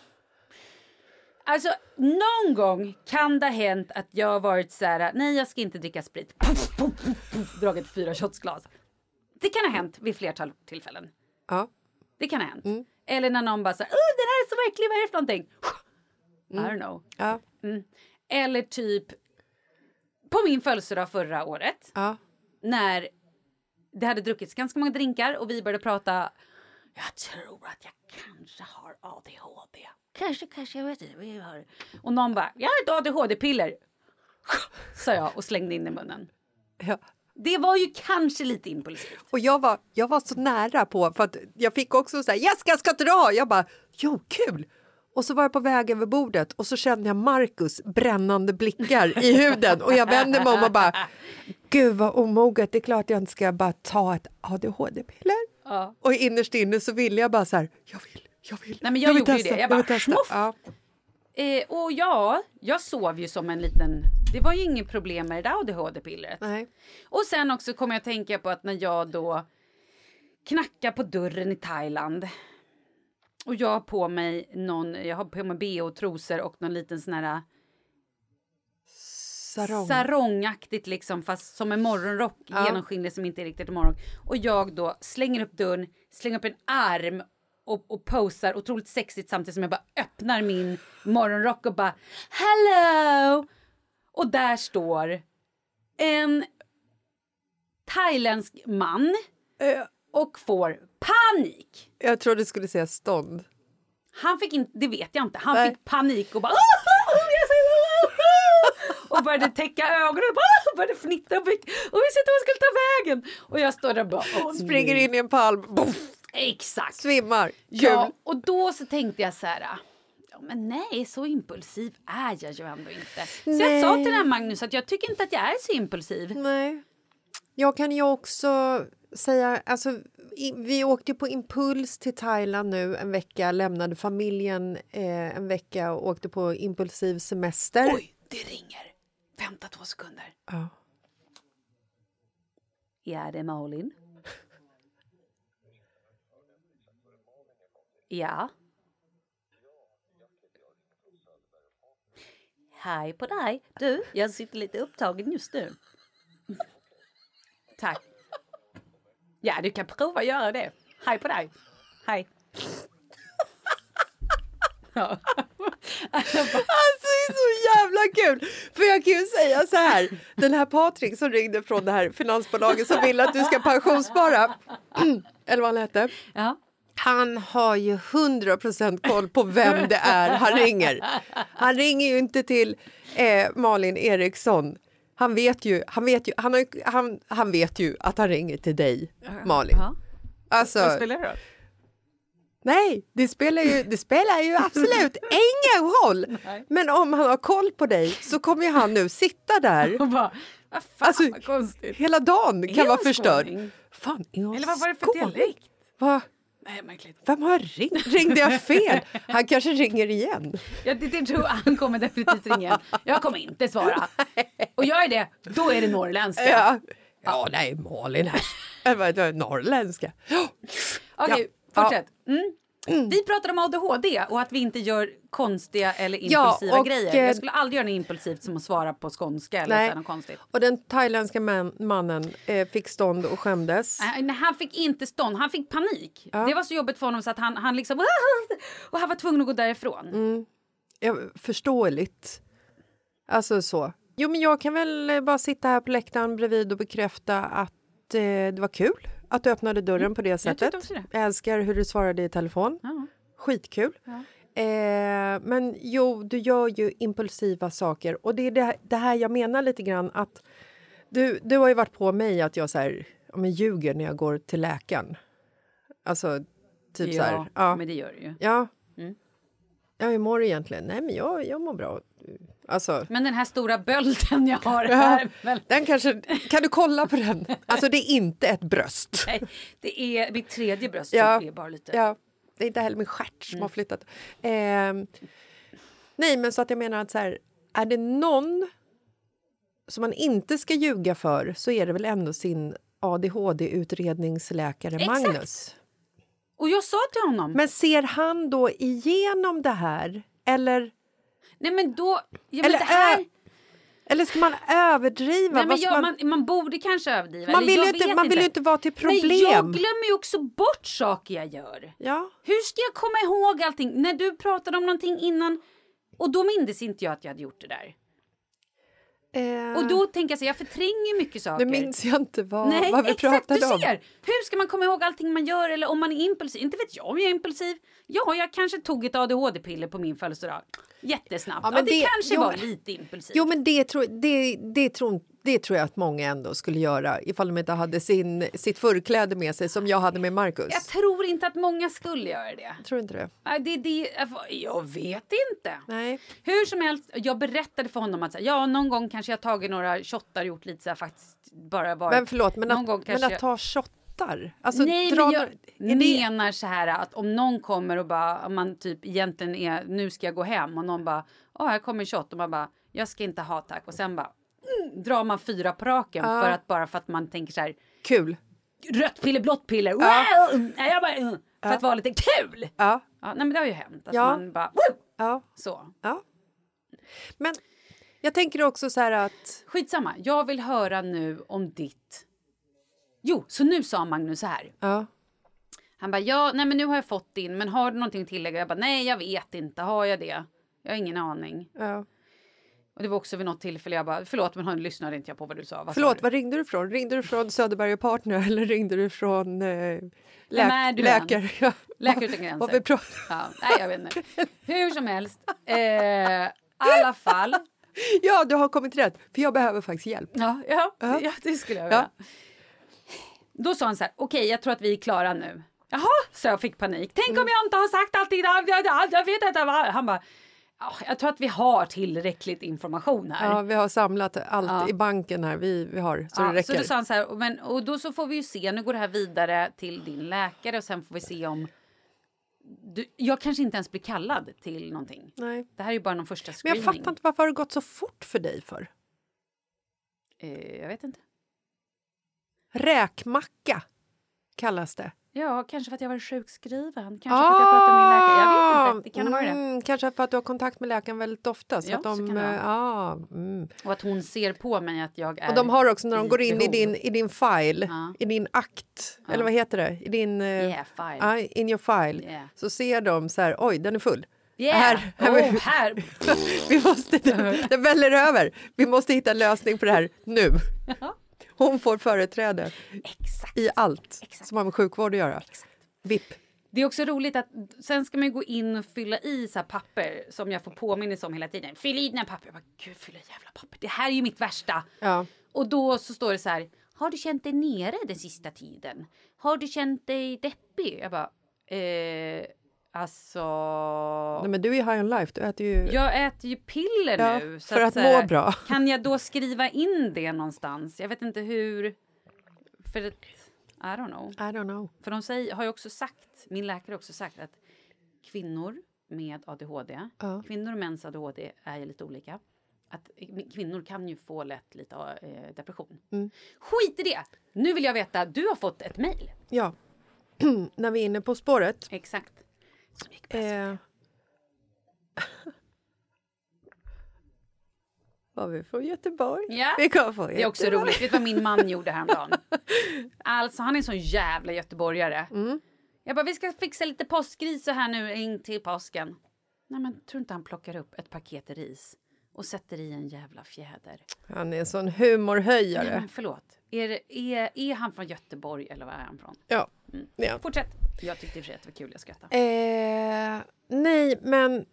Alltså någon gång kan det ha hänt att jag har varit så här, nej jag ska inte dricka sprit. Puff, puff, puff, puff, dragit fyra shotsglas. Det kan ha hänt vid flertal tillfällen. Ja. Det kan ha hänt. Mm. Eller när någon bara säger, oh, den här är så äcklig, vad är det för någonting? I don't know. Ja. Mm. Eller typ på min födelsedag förra året Ja. när det hade druckits ganska många drinkar och vi började prata. Jag tror att jag kanske har ADHD. Kanske, kanske, jag vet inte. jag har. Och någon bara, jag har ett ADHD-piller. Sa jag och slängde in i munnen. Ja. Det var ju kanske lite impulsivt. Och jag var, jag var så nära på, för att jag fick också så här, Jessica ska dra! Jag bara, jo kul! Och så var jag på väg över bordet och så kände jag Marcus brännande blickar i huden och jag vände mig om och bara, gud vad omoget, det är klart jag inte ska bara ta ett ADHD-piller. Ja. Och innerst inne så ville jag bara så här, jag vill, jag vill. Nej, men jag vill gjorde testa, det. Jag bara, testa. schmuff. Ja. Eh, och ja, jag sov ju som en liten... Det var ju inget problem med det där ADHD-pillret. Nej. Och sen också kommer jag att tänka på att när jag då knackar på dörren i Thailand och jag har på mig någon, jag har på mig bh och trosor och någon liten sån här Sarong. sarongaktigt liksom fast som en morgonrock Ja. genomskinlig som inte är riktigt en morgonrock. Och jag då slänger upp dörren, slänger upp en arm och, och posar otroligt sexigt samtidigt som jag bara öppnar min morgonrock och bara hello! Och där står en thailändsk man Eh, och får panik. Jag trodde du skulle säga stånd. Han fick inte, det vet jag inte, han Nej. fick panik och bara och började täcka ögonen och började fnittra och, visste inte vad jag skulle ta vägen. Och jag står där och bara åh, Springer in i en palm, boff, Exakt. svimmar. Kul. Ja, och då så tänkte jag så här. Men nej, så impulsiv är jag ju ändå inte. Så jag Nej. sa till den här Magnus att jag tycker inte att jag är så impulsiv. Nej. Jag kan ju också säga, alltså, i, vi åkte på impuls till Thailand nu en vecka, lämnade familjen eh, en vecka och åkte på impulsiv semester. Oj, det ringer. Vänta två sekunder. Ja. Ja, det är Malin. Ja. Hej på dig. Du, jag sitter lite upptagen just nu. Tack. Ja, du kan prova att göra det. Hej på dig. Hej. Ja. Alltså det är så jävla kul! För jag kan ju säga så här, den här Patrik som ringde från det här finansbolaget som vill att du ska pensionsspara, eller vad han hette. Ja. Han har ju 100% koll på vem det är han ringer. Han ringer ju inte till eh, Malin Eriksson. Han vet ju, han vet ju, han, har, han, han vet ju att han ringer till dig, Malin. Ja. Alltså, Vad spelar det då? Nej, det spelar ju, det spelar ju absolut ingen roll. Men om han har koll på dig så kommer ju han nu sitta där. Och bara, vad fan Alltså, vad konstigt. Hela dagen kan vara förstörd. Fan, Eller vad var det för skåning? dialekt? Va? Nej, märkligt. Vem har ringt? Ringde jag fel? Han kanske ringer igen. Ja, det, det tror jag. Han kommer definitivt ringa igen. Jag kommer inte svara. Och gör jag det, då är det norrländska. Ja, ja nej, Malin här. Norrländska. Okej, Ja. Fortsätt. Mm. Vi pratade om ADHD och att vi inte gör konstiga eller Ja, impulsiva och, grejer. eh, Jag skulle aldrig göra något impulsivt som att svara på skånska eller Nej. något konstigt. Och den thailändska man, mannen eh, fick stånd och skämdes. Nej, han fick inte stånd, han fick panik. Det var så jobbigt för honom så att han, han liksom... Och han var tvungen att gå därifrån. Mm. Ja, förståeligt. Alltså så. Jo, men jag kan väl eh, bara sitta här på läktaren bredvid och bekräfta att eh, det var kul att du öppnade dörren på det sättet. också det. Jag älskar hur du svarade i telefon. Ja. Skitkul. Eh, men jo, du gör ju impulsiva saker. Och det är det, det här jag menar lite grann att du, du har ju varit på mig att jag så här, ja, men ljuger när jag går till läkaren. Alltså, typ så här. ja, Ja, men det gör det ju. ja. Mm. ja, hur mår du egentligen? Nej, men jag, jag mår bra. Alltså, Men den här stora bölden jag har här... den kanske, kan du kolla på den? Alltså, det är inte ett bröst. Nej, det är mitt tredje bröst Ja. som är bara lite... Ja, det är inte heller min stjärt som Mm. har flyttat. Ehm, nej, men så att jag menar att så här, är det någon som man inte ska ljuga för så är det väl ändå sin ADHD-utredningsläkare Exakt. Magnus. Och jag sa till honom... Men ser han då igenom det här? Eller, Nej men då... Ja, men eller, det här... eller ska man överdriva? Nej, men jag, man, man, man borde kanske överdriva. man vill, ju inte, man vill ju inte vara till problem. Nej, jag glömmer ju också bort saker jag gör. ja. Hur ska jag komma ihåg allting? När du pratade om någonting innan och då mindes inte jag att jag hade gjort det där. Eh, Och då tänker jag så jag förtränger mycket saker. nu minns jag inte vad, Nej, vad vi exakt, pratade du om. ser! Hur ska man komma ihåg allting man gör eller om man är impulsiv? Inte vet jag om jag är impulsiv. Ja, jag kanske tog ett ADHD-piller på min födelsedag. Jättesnabbt. Ja, Ja, men det, det- kanske jo, var lite impulsivt. Jo, men det tror, det, det, tror, det tror jag att många ändå skulle göra ifall de inte hade sin, sitt förkläde med sig som jag hade med Marcus. Jag tror inte att många skulle göra det. tror inte det. Det, det jag vet inte. Nej. Hur som helst, jag berättade för honom att ja, någon gång kanske jag tagit några shottar och gjort lite så här faktiskt bara varit... Men förlåt, men någon att, gång men kanske att jag- ta shottar? Alltså, Nej, men jag det- menar så här att om någon kommer och bara, om man typ egentligen är, nu ska jag gå hem och någon bara, åh här kommer en shot och man bara, jag ska inte ha tack och sen bara drar man fyra på raken Ja. för att bara för att man tänker så här, Kul. rött piller, blått piller, wow! Nej, jag bara, mm, för att vara lite kul. Ja. Ja, nej, men det har ju hänt att Ja. man bara, Woo! Ja. så. ja. Men jag tänker också så här att... Skitsamma, jag vill höra nu om ditt... Jo, så nu sa Magnus så här. Ja. Han bara, ja, nej men nu har jag fått din, men har du någonting att tillägga? Jag bara, nej jag vet inte, har jag det? Jag har ingen aning. Ja. Och det var också vid något tillfälle jag bara, förlåt men hon lyssnade inte jag på vad du sa. Vad Förlåt, du? var ringde du från? Ringde du från Söderberg och Partner eller ringde du från eh, läk- du läkare? Ja. Läkare utan Vad gränser. Ja, nej jag vet inte. Hur som helst, eh, i alla fall. Ja, du har kommit rätt. För jag behöver faktiskt hjälp. Ja, ja, Ja. ja det skulle jag Ja. vilja. Då sa han så här, okej jag tror att vi är klara nu. Jaha, så jag fick panik. Tänk Mm. om jag inte har sagt allting, jag, vet inte vad. Han bara, ja, jag tror att vi har tillräckligt information här. Ja, vi har samlat allt Ja. i banken här. Vi, vi har, så det Ja, räcker. så då sa han så här, men, och då så får vi ju se, nu går det här vidare till din läkare och sen får vi se om du, jag kanske inte ens blir kallad till någonting. Nej. Det här är ju bara någon första Men screening. jag fattar inte varför har det gått så fort för dig för? Eh, jag vet inte. Räkmacka kallas det. Ja, kanske för att jag var sjukskriven. Kanske för att jag pratade med min läkare. Jag vet inte. Det kan vara det. mm, Kanske för att du har kontakt med läkaren väldigt ofta. Så Ja, att så de, kan det ja, mm. Och att hon ser på mig att jag är Och de har också när de går in i din, i din file, Ja. i din akt, eller vad heter det? I din... eh, Yeah, fine. ja, in your file. Yeah. Så ser de så här, oj den är full. Yeah. Här, Oh, här. vi måste, det väller över. Vi måste hitta en lösning på det här nu. Hon får företräde Exakt. i allt Exakt. som har med sjukvård att göra. VIP. Det är också roligt att sen ska man ju gå in och fylla i så här papper som jag får påminnelse om hela tiden. Fyll i dina papper. Jag bara, Gud, fylla i jävla papper. Det här är ju mitt värsta. Ja. Och då så står det så här. Har du känt dig nere den sista tiden? Har du känt dig deppig? Jag bara, eh, alltså. Nej, men du är ju high on life. Du äter ju... Jag äter ju piller Ja, nu. för att här, må bra. Kan jag då skriva in det någonstans? Jag vet inte hur. För att, I don't know. I don't know. För de säger, har ju också sagt, min läkare har också sagt att kvinnor med ADHD, Ja. kvinnor och mäns ADHD är ju lite olika. Att kvinnor kan ju få lätt lite eh, depression. Mm. Skit i det! Nu vill jag veta, du har fått ett mejl. Ja. När vi är inne på spåret. Exakt. Som gick bäst. Eh... Var vi från Göteborg? Ja. Vi kom från Det är också roligt. Vet du vad min man gjorde häromdagen? Alltså, han är en sån jävla göteborgare. Mm. Jag bara, vi ska fixa lite påskris så här nu in till påsken. Nej, men tror inte han plockar upp ett paket ris och sätter i en jävla fjäder? Han är en sån Nej, humorhöjare. men förlåt. Är, är, är han från Göteborg eller var är han från? Ja. Mm. ja. Fortsätt. Jag tyckte i och för sig att det var kul, jag skrattade. Eh, nej, men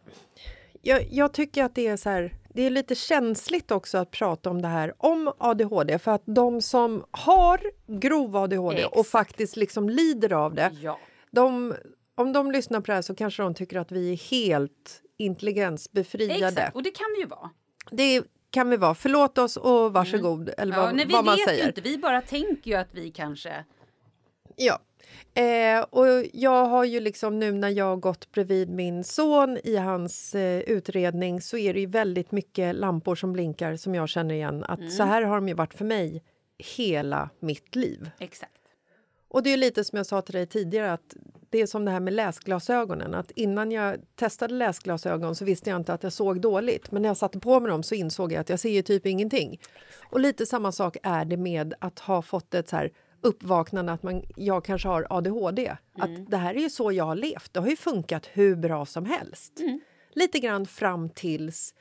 jag, jag tycker att det är så här... Det är lite känsligt också att prata om det här om ADHD för att de som har grov ADHD och Exakt. faktiskt liksom lider av det Ja. de, om de lyssnar på det här så kanske de tycker att vi är helt intelligensbefriade. Exakt, och det kan vi ju vara. Det kan vi vara. Förlåt oss och varsågod, eller vad, Ja, nej, vi vad man vet säger. ju inte, vi bara tänker ju att vi kanske... Ja. Eh, och jag har ju liksom nu när jag har gått bredvid min son i hans eh, utredning så är det ju väldigt mycket lampor som blinkar som jag känner igen att så här har de ju varit för mig hela mitt liv. Exakt. Och det är lite som jag sa till dig tidigare att det är som det här med läsglasögonen. Att innan jag testade läsglasögon så visste jag inte att jag såg dåligt. Men när jag satte på mig dem så insåg jag att jag ser ju typ ingenting. Och lite samma sak är det med att ha fått ett så här uppvaknande att man, jag kanske har ADHD. Att det här är ju så jag har levt. Det har ju funkat hur bra som helst. Lite grann fram tills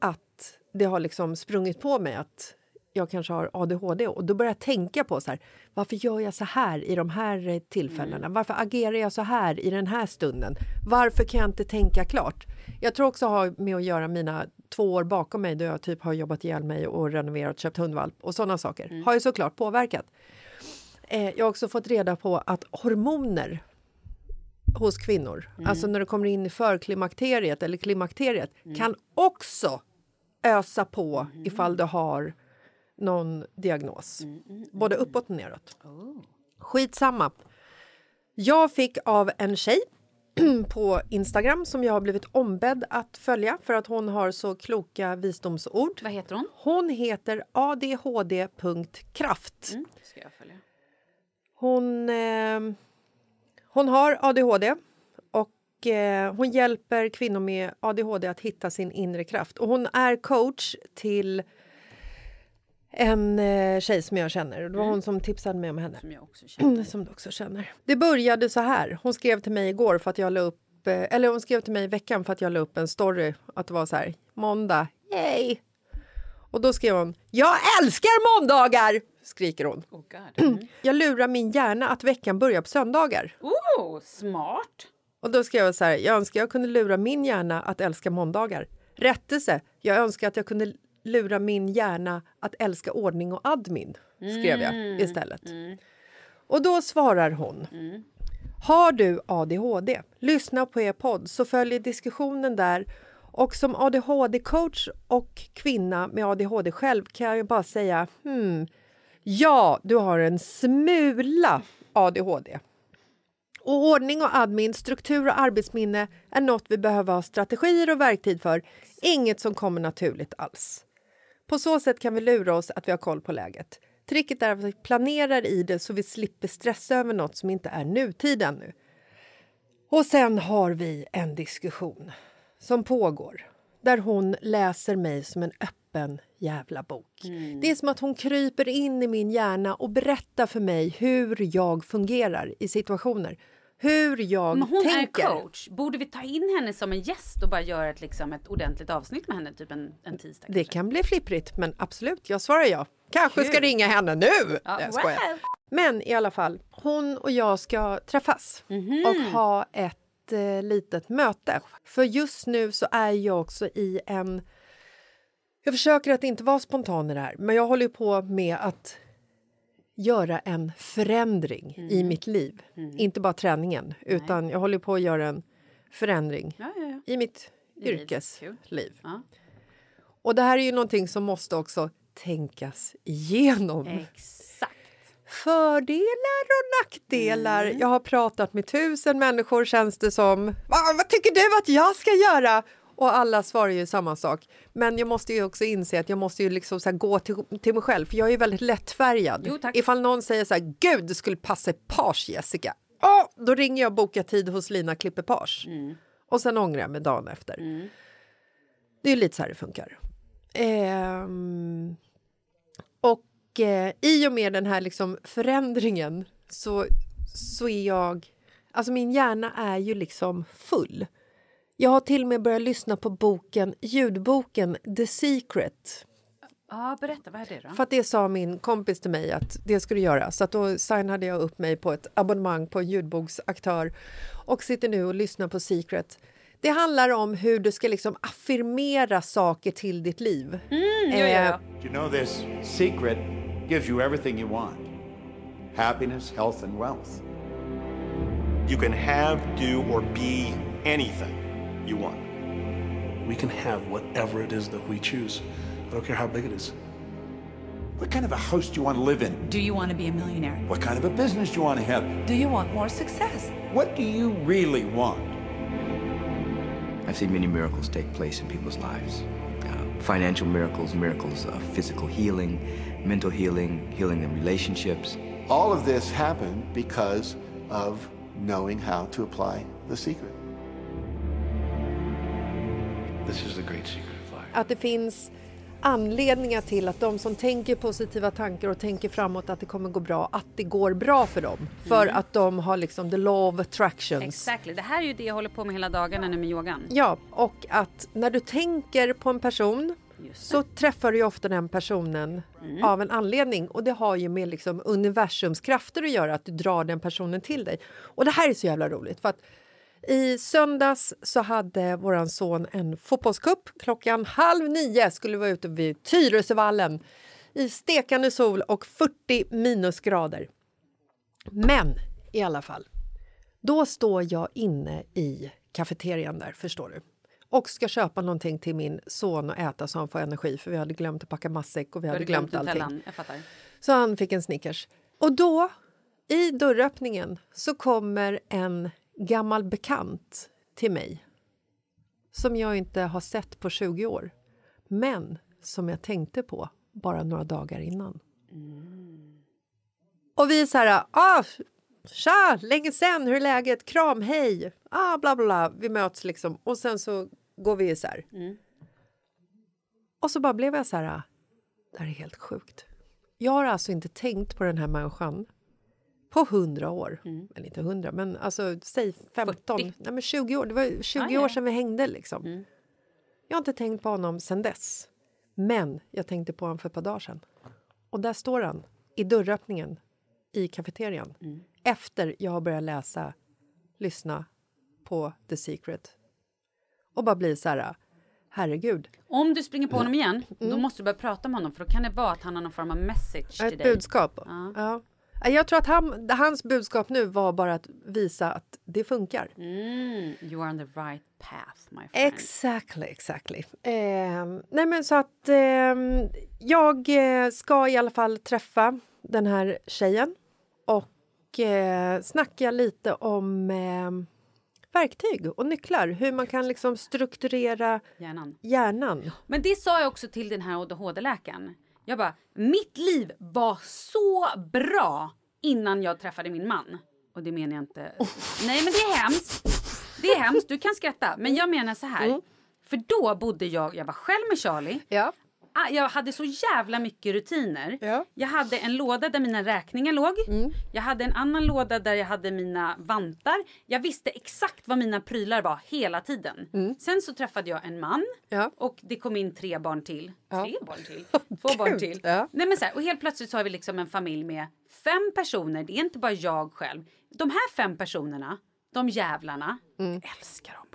att det har liksom sprungit på mig att jag kanske har ADHD. Och då börjar jag tänka på så här, varför gör jag så här i de här eh, tillfällena? Varför agerar jag så här i den här stunden? Varför kan jag inte tänka klart? Jag tror också har med att göra mina två år bakom mig då jag typ har jobbat ihjäl mig och renoverat, köpt hundvalp och sådana saker. Har ju såklart påverkat. Eh, jag har också fått reda på att hormoner hos kvinnor, alltså när du kommer in i förklimakteriet eller klimakteriet, kan också ösa på ifall du har någon diagnos. Både uppåt och neråt. Skitsamma. Jag fick av en tjej på Instagram som jag har blivit ombedd att följa för att hon har så kloka visdomsord. Vad heter hon? Hon heter adhd.kraft. Mm, ska jag följa. Hon, eh, hon har ADHD och eh, hon hjälper kvinnor med ADHD att hitta sin inre kraft. Och hon är coach till en eh, tjej som jag känner. Det var hon som tipsade mig om henne. Som jag också känner. Som du också känner. Det började så här. Hon skrev till mig igår för att jag la upp eh, eller hon skrev till mig i veckan för att jag la upp en story att det var så här måndag, yay! Och då skrev hon Jag älskar måndagar! skriker hon. Oh. Mm. Jag lurar min hjärna att veckan börjar på söndagar. Oh, smart! Och då skrev jag så här, jag önskar jag kunde lura min hjärna att älska måndagar. Rättelse, jag önskar att jag kunde lura min hjärna att älska ordning och admin, skrev jag istället. Och då svarar hon. Har du ADHD? Lyssna på er podd så följer diskussionen där. Och som ADHD-coach och kvinna med ADHD själv kan jag bara säga hmm, ja, du har en smula ADHD. Och ordning och admin, struktur och arbetsminne är något vi behöver ha strategier och verktyg för. Inget som kommer naturligt alls. På så sätt kan vi lura oss att vi har koll på läget. Tricket är att vi planerar i det så vi slipper stressa över något som inte är nutid ännu. Och sen har vi en diskussion som pågår där hon läser mig som en öppen jävla bok. Det är som att hon kryper in i min hjärna och berättar för mig hur jag fungerar i situationer. Hur jag Men hon tänker. är coach. Borde vi ta in henne som en gäst och bara göra ett, liksom, ett ordentligt avsnitt med henne typ en, en tisdag? Det kan bli flipprigt, men absolut, jag svarar ja. Kanske ska Kul. ringa henne nu! Ja, Nej, jag wow. Men i alla fall, hon och jag ska träffas Mhm. och ha ett eh, litet möte. För just nu så är jag också i en... Jag försöker att inte vara spontan i det här, men jag håller på med att göra en förändring i Mm. mitt liv. Inte bara träningen, utan jag håller på att göra en förändring Ja, ja, ja. i mitt I yrkesliv. Och det här är ju någonting som måste också tänkas igenom. Exakt. Fördelar och nackdelar. Mm. Jag har pratat med tusen människor känns det som. Va, vad tycker du att jag ska göra? Och alla svarar ju samma sak. Men jag måste ju också inse att jag måste ju liksom så gå till, till mig själv. För jag är ju väldigt lättfärgad. Jo, tack. Ifall någon säger så här, gud det skulle passa ett page Jessica. Åh, då ringer jag och bokar tid hos Lina klipper page. Mm. Och sen ångrar jag mig dagen efter. Det är ju lite så här det funkar. Ehm, och eh, i och med den här liksom förändringen så, så är jag... Alltså min hjärna är ju liksom full. Jag har till och med börjat lyssna på boken, ljudboken The Secret. Ja, berätta, vad är det då? För att det sa min kompis till mig att det skulle göra. Så att då signade jag upp mig på ett abonnemang på en ljudboksaktör och sitter nu och lyssnar på Secret. Det handlar om hur du ska liksom affirmera saker till ditt liv. Mm, ja, ja, ja. You know, this secret gives you everything you want happiness, health, and wealth. You can have, do, or be anything you want. We can have whatever it is that we choose. I don't care how big it is. What kind of a house do you want to live in? Do you want to be a millionaire? What kind of a business do you want to have? Do you want more success? What do you really want? I've seen many miracles take place in people's lives uh, financial miracles, miracles of physical healing, mental healing, healing in relationships. All of this happened because of knowing how to apply the secret. Att det finns anledningar till att de som tänker positiva tankar och tänker framåt att det kommer gå bra, att det går bra för dem. För Mm. att de har liksom the law of attractions. Exactly. Det här är ju det jag håller på med hela dagarna nu med yogan. Ja, och att när du tänker på en person så träffar du ju ofta den personen Mm. av en anledning. Och det har ju med liksom universums krafter att göra, att du drar den personen till dig. Och det här är så jävla roligt. för att i söndags så hade våran son en fotbollscup. Klockan halv nio skulle vi vara ute vid Tyresövallen i stekande sol och 40 minusgrader. Men i alla fall, då står jag inne i kafeterian där, förstår du. Och ska köpa någonting till min son att äta så han får energi för vi hade glömt att packa matsäck och vi hade glömt, glömt allting. Så han fick en Snickers. Och då, i dörröppningen, så kommer en gammal bekant till mig som jag inte har sett på 20 år, men som jag tänkte på bara några dagar innan. Och vi är så här... Ah, Tja, länge sen, hur är läget? Kram, hej! Ah, bla, bla, bla. Vi möts liksom och sen så går vi isär. Och så bara blev jag så här... ah, Det här är helt sjukt. Jag har alltså inte tänkt på den här människan på hundra år. Eller inte hundra, men alltså säg 15, nej men 20 år. Det var 20 Ah, ja. år sedan vi hängde liksom. Jag har inte tänkt på honom sedan dess. Men jag tänkte på honom för ett par dagar sedan. Och där står han i dörröppningen i kafeterian. Efter jag har börjat läsa, lyssna på The Secret. Och bara bli så här, herregud. Om du springer på honom igen, då Mm. måste du börja prata med honom för då kan det vara att han har någon form av message till Ett dig. budskap. Ja. Ja. Jag tror att han, hans budskap nu var bara att visa att det funkar. Mm, you are on the right path, my friend. Exactly, exactly. Ehm, nej men så att ehm, jag eh, ska i alla fall träffa den här tjejen och eh, snacka lite om eh, verktyg och nycklar. Hur man kan liksom strukturera Hjärnan. hjärnan. Men det sa jag också till den här ADHD-läkaren. Jag bara, mitt liv var så bra innan jag träffade min man. Och det menar jag inte... Nej, men det är hemskt. Det är hemskt, du kan skratta. Men jag menar så här. För då bodde jag, jag var själv med Charlie. Ja. Ah, jag hade så jävla mycket rutiner. Jag hade en låda där mina räkningar låg. Jag hade en annan låda där jag hade mina vantar. Jag visste exakt vad mina prylar var hela tiden. Sen så träffade jag en man och det kom in tre barn till. Tre barn till? Två barn till. Nej, men så här, och helt plötsligt så har vi liksom en familj med fem personer. Det är inte bara jag själv. De här fem personerna, de jävlarna, älskar dem.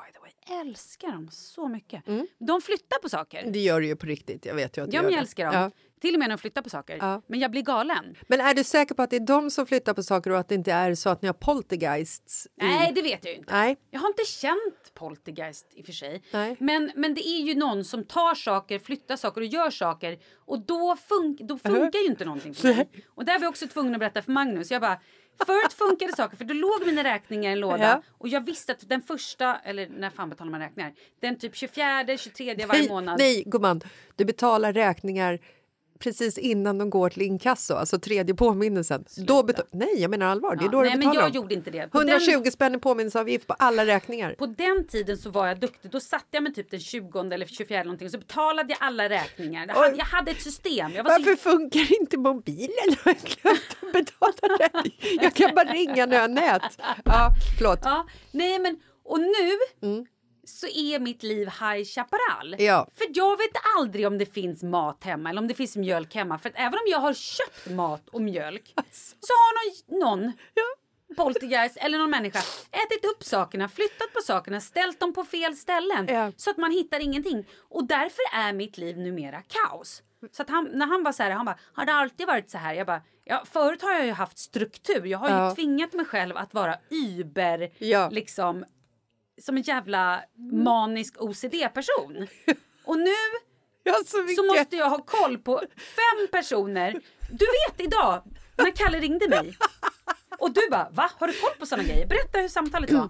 Älskar dem så mycket. De flyttar på saker. Det gör du ju på riktigt. Jag vet ju att du Ja, gör jag det. älskar dem. Ja. Till och med när de flyttar på saker. Men jag blir galen. Men är du säker på att det är de som flyttar på saker och att det inte är så att ni har poltergeists? i- Nej, det vet jag ju inte. Nej. Jag har inte känt poltergeist i och för sig. Nej. Men, men det är ju någon som tar saker, flyttar saker och gör saker. Och då, fun då funkar ju inte någonting. Och där var jag också tvungen att berätta för Magnus. Jag bara, förut funkade saker för då låg mina räkningar i en låda. Ja. Och jag visste att den första, eller när fan betalar man räkningar? Den typ 24, 23 varje Nej, månad. nej gumman, du betalar räkningar precis innan de går till inkasso, alltså tredje påminnelsen. Då nej, jag menar allvar. Det är då nej, du men betalar jag dem. gjorde inte det. På 120 den- spänn i påminnelseavgift på alla räkningar. På den tiden så var jag duktig. Då satte jag mig typ den 20 eller 24 eller någonting så betalade jag alla räkningar. Jag hade, jag hade ett system. Varför så... funkar inte mobilen? Jag att betala det. Jag kan bara ringa när jag har nät. Ja, förlåt. Ja, nej men och nu så är mitt liv High Chaparral. Ja. För jag vet aldrig om det finns mat hemma eller om det finns mjölk hemma. För även om jag har köpt mat och mjölk så har någon, någon poltergeist eller någon människa ätit upp sakerna, flyttat på sakerna, ställt dem på fel ställen så att man hittar ingenting. Och därför är mitt liv numera kaos. Så att han, när han var så här, han bara, har det alltid varit så här? Jag bara, ja, förut har jag ju haft struktur. Jag har ju Ja. tvingat mig själv att vara über, Ja. liksom, som en jävla manisk OCD-person. Och nu så, måste jag ha koll på fem personer. Du vet idag, när Kalle ringde mig. Och du bara, va? Har du koll på såna grejer? Berätta hur samtalet var.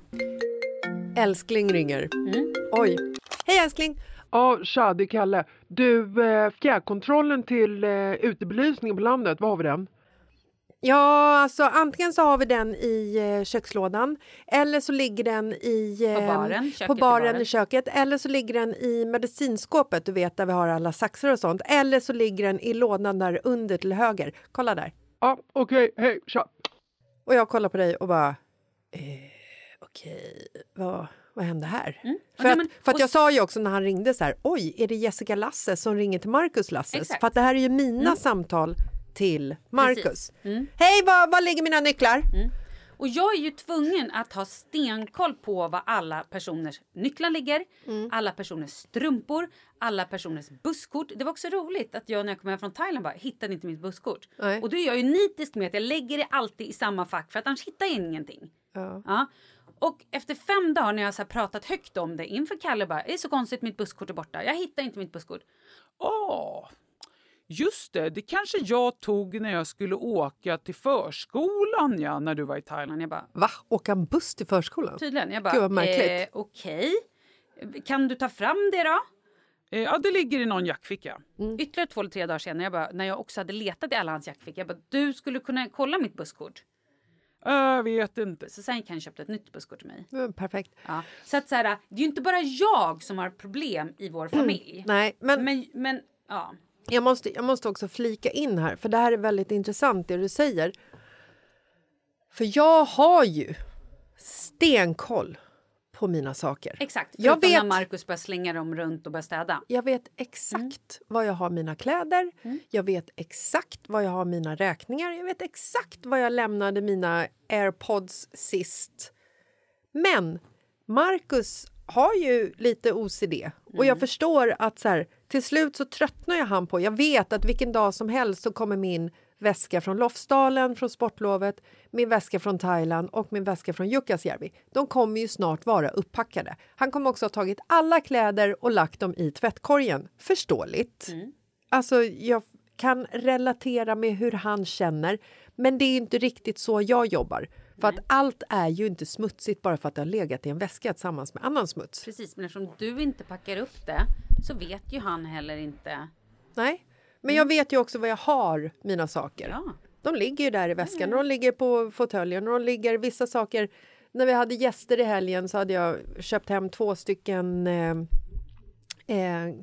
Älskling ringer. Mm. Oj. Hej älskling! Ja, tja, det är Kalle. Du, eh, fjärrkontrollen till eh, utebelysningen på landet, var har vi den? Ja, alltså antingen så har vi den i eh, kökslådan eller så ligger den i, eh, På baren, köket på i baren baren. i köket eller så ligger den i medicinskåpet, du vet där vi har alla saxar och sånt. Eller så ligger den i lådan där under till höger. Kolla där. Ja, okej, hej, tja. Och jag kollar på dig och bara... Eh, Okej, vad, vad hände här? För, Mm. Ja, att, men- för att jag sa ju också när han ringde så här, oj, är det Jessica Lasse som ringer till Marcus Lasses? Exakt. För att det här är ju mina samtal till Marcus. Mm. Hej, var, var ligger mina nycklar? Och jag är ju tvungen att ha stenkoll på var alla personers nycklar ligger, Mm. alla personers strumpor, alla personers busskort. Det var också roligt att jag när jag kom hem från Thailand bara hittade inte mitt busskort. Nej. Och då är jag ju nitisk med att jag lägger det alltid i samma fack för att annars hittar jag ingenting. Ja. Ja. Och efter fem dagar när jag så pratat högt om det inför Kalle bara, det är så konstigt mitt busskort är borta. Jag hittar inte mitt busskort. Åh, just det. Det kanske jag tog när jag skulle åka till förskolan ja, när du var i Thailand. Jag bara, Va? Åka en buss till förskolan? Tydligen. Jag bara, Gud vad märkligt. eh, okej. Kan du ta fram det då? Eh, ja, det ligger i någon jackficka. Mm. Ytterligare två eller tre dagar senare, jag bara, när jag också hade letat i alla hans jackfickor, jag bara, du skulle kunna kolla mitt busskort. Jag vet inte. Så sen kan jag köpa ett nytt busskort till mig. Mm, perfekt. Ja. Så att så här, det är ju inte bara jag som har problem i vår familj. Nej, men, Men, men ja. Jag, måste, jag måste också flika in här, för det här är väldigt intressant det du säger. För jag har ju stenkoll på mina saker. Exakt. Jag Förutom när vet- Markus börjar slänga dem runt och börjar städa. Jag vet exakt var jag har mina kläder, jag vet exakt var jag har mina räkningar, jag vet exakt var jag lämnade mina airpods sist. Men Marcus har ju lite OCD och jag förstår att så här, till slut så tröttnar jag han på... Jag vet att vilken dag som helst så kommer min väska från Lofsdalen från sportlovet, min väska från Thailand och min väska från Jukkasjärvi. De kommer ju snart vara uppackade. Han kommer också ha tagit alla kläder och lagt dem i tvättkorgen. Förståeligt. Alltså, jag kan relatera med hur han känner, men det är inte riktigt så jag jobbar. För att allt är ju inte smutsigt bara för att det har legat i en väska tillsammans med annan smuts. Precis, men eftersom du inte packar upp det så vet ju han heller inte. Nej, men jag vet ju också var jag har mina saker. De ligger ju där i väskan, de ligger på fåtöljen och de ligger vissa saker. När vi hade gäster i helgen så hade jag köpt hem två stycken eh, eh,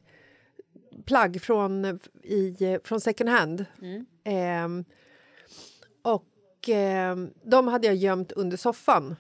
plagg från, i, från second hand. Mm. Ehm, och ehm, de hade jag gömt under soffan.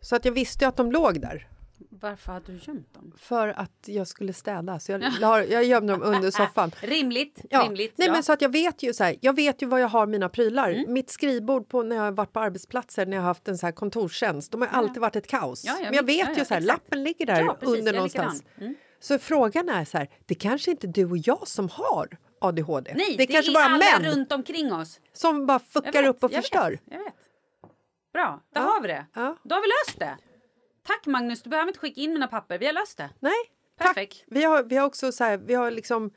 Så att jag visste att de låg där. Varför hade du gömt dem? För att jag skulle städa, så jag, la, jag gömde dem under soffan. Rimligt, Ja. rimligt. Nej, ja. men så att jag vet ju så här, jag vet ju var jag har mina prylar. Mm. Mitt skrivbord på när jag har varit på arbetsplatser när jag har haft en så här kontorstjänst, de har Ja. alltid varit ett kaos. Ja, jag men jag vet. vet ju så här, lappen ligger där precis, under är någonstans. Mm. Så frågan är så här, det kanske inte du och jag som har ADHD. Nej, det är kanske bara alla män runt omkring oss. som bara fuckar vet, upp och jag förstör. Vet, jag vet. Bra, där Ja. har vi det. Ja. Då har vi löst det. Tack Magnus, du behöver inte skicka in mina papper. Vi har löst det. Nej, Perfekt. Vi har, vi har också så här, vi har liksom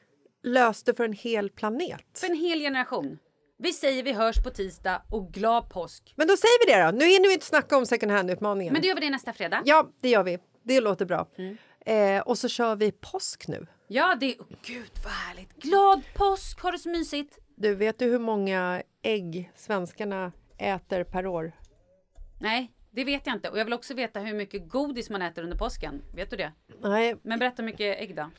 löst det för en hel planet. För en hel generation. Vi säger vi hörs på tisdag och glad påsk. Men då säger vi det då. Nu hinner vi inte snacka om second hand-utmaningen. Men då gör vi det nästa fredag. Ja, det gör vi. Det låter bra. Mm. Eh, och så kör vi påsk nu. Ja, det är... Oh, gud vad härligt. Glad påsk, ha det så mysigt. Du, vet du hur många ägg svenskarna äter per år? Nej, det vet jag inte. Och jag vill också veta hur mycket godis man äter under påsken. Vet du det? Nej. Men berätta hur mycket ägg då.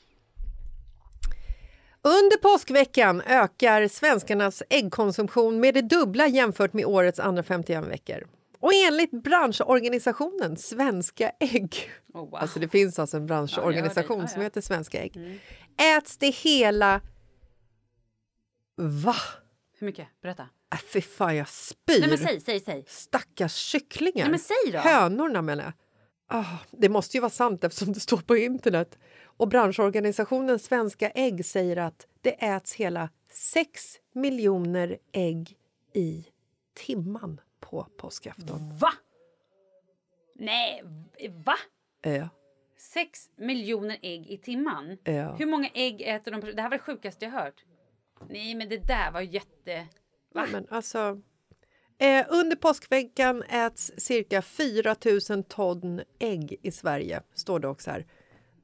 Under påskveckan ökar svenskarnas äggkonsumtion med det dubbla jämfört med årets andra 51 veckor. Och enligt branschorganisationen Svenska ägg, Oh, wow. alltså det finns alltså en branschorganisation Ja, ja, som ja. heter Svenska ägg, Mm. äts det hela... Va? Hur mycket? Berätta. Äh, fy fan, jag spyr. Nej men säg, säg, säg. Stackars kycklingar. Nej, men säg då. Hönorna menar jag. Ah, det måste ju vara sant eftersom det står på internet. Och branschorganisationen Svenska ägg säger att det äts hela 6 miljoner ägg i timman på påskafton. Va? Nej, va? Ja. Sex miljoner ägg i timman? Ja. Hur många ägg äter de? Det här var det sjukaste jag hört. Nej, men det där var jätte... Va? Nej, men alltså, eh, under påskveckan äts cirka 4 000 ton ägg i Sverige, står det också här.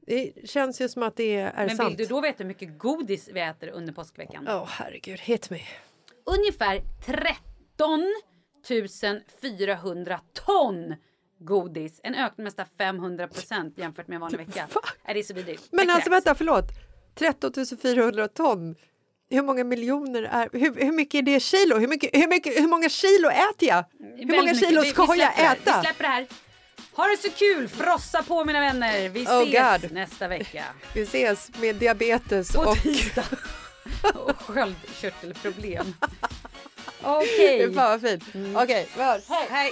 Det känns ju som att det är men sant. vill du då veta hur mycket godis vi äter under påskveckan? Åh, herregud, hit me. Ungefär 13 400 ton godis. En ökning med nästan 500 procent jämfört med en vanlig vecka. Är det är så vidrigt. Men Det alltså kräks. vänta, förlåt. 13 400 ton. Hur många miljoner är... Hur, hur mycket är det kilo? Hur, mycket, hur, mycket, hur många kilo äter jag? Hur många kilo Vi- ska vi jag det här. äta? Vi släpper det här. Ha det så kul! Frossa på mina vänner. Vi Oh, ses God. nästa vecka. Vi ses med diabetes På och... tisdag. och sköldkörtelproblem. Okej. Fan vad fint. Okej, vi hörs. Hej. Hej.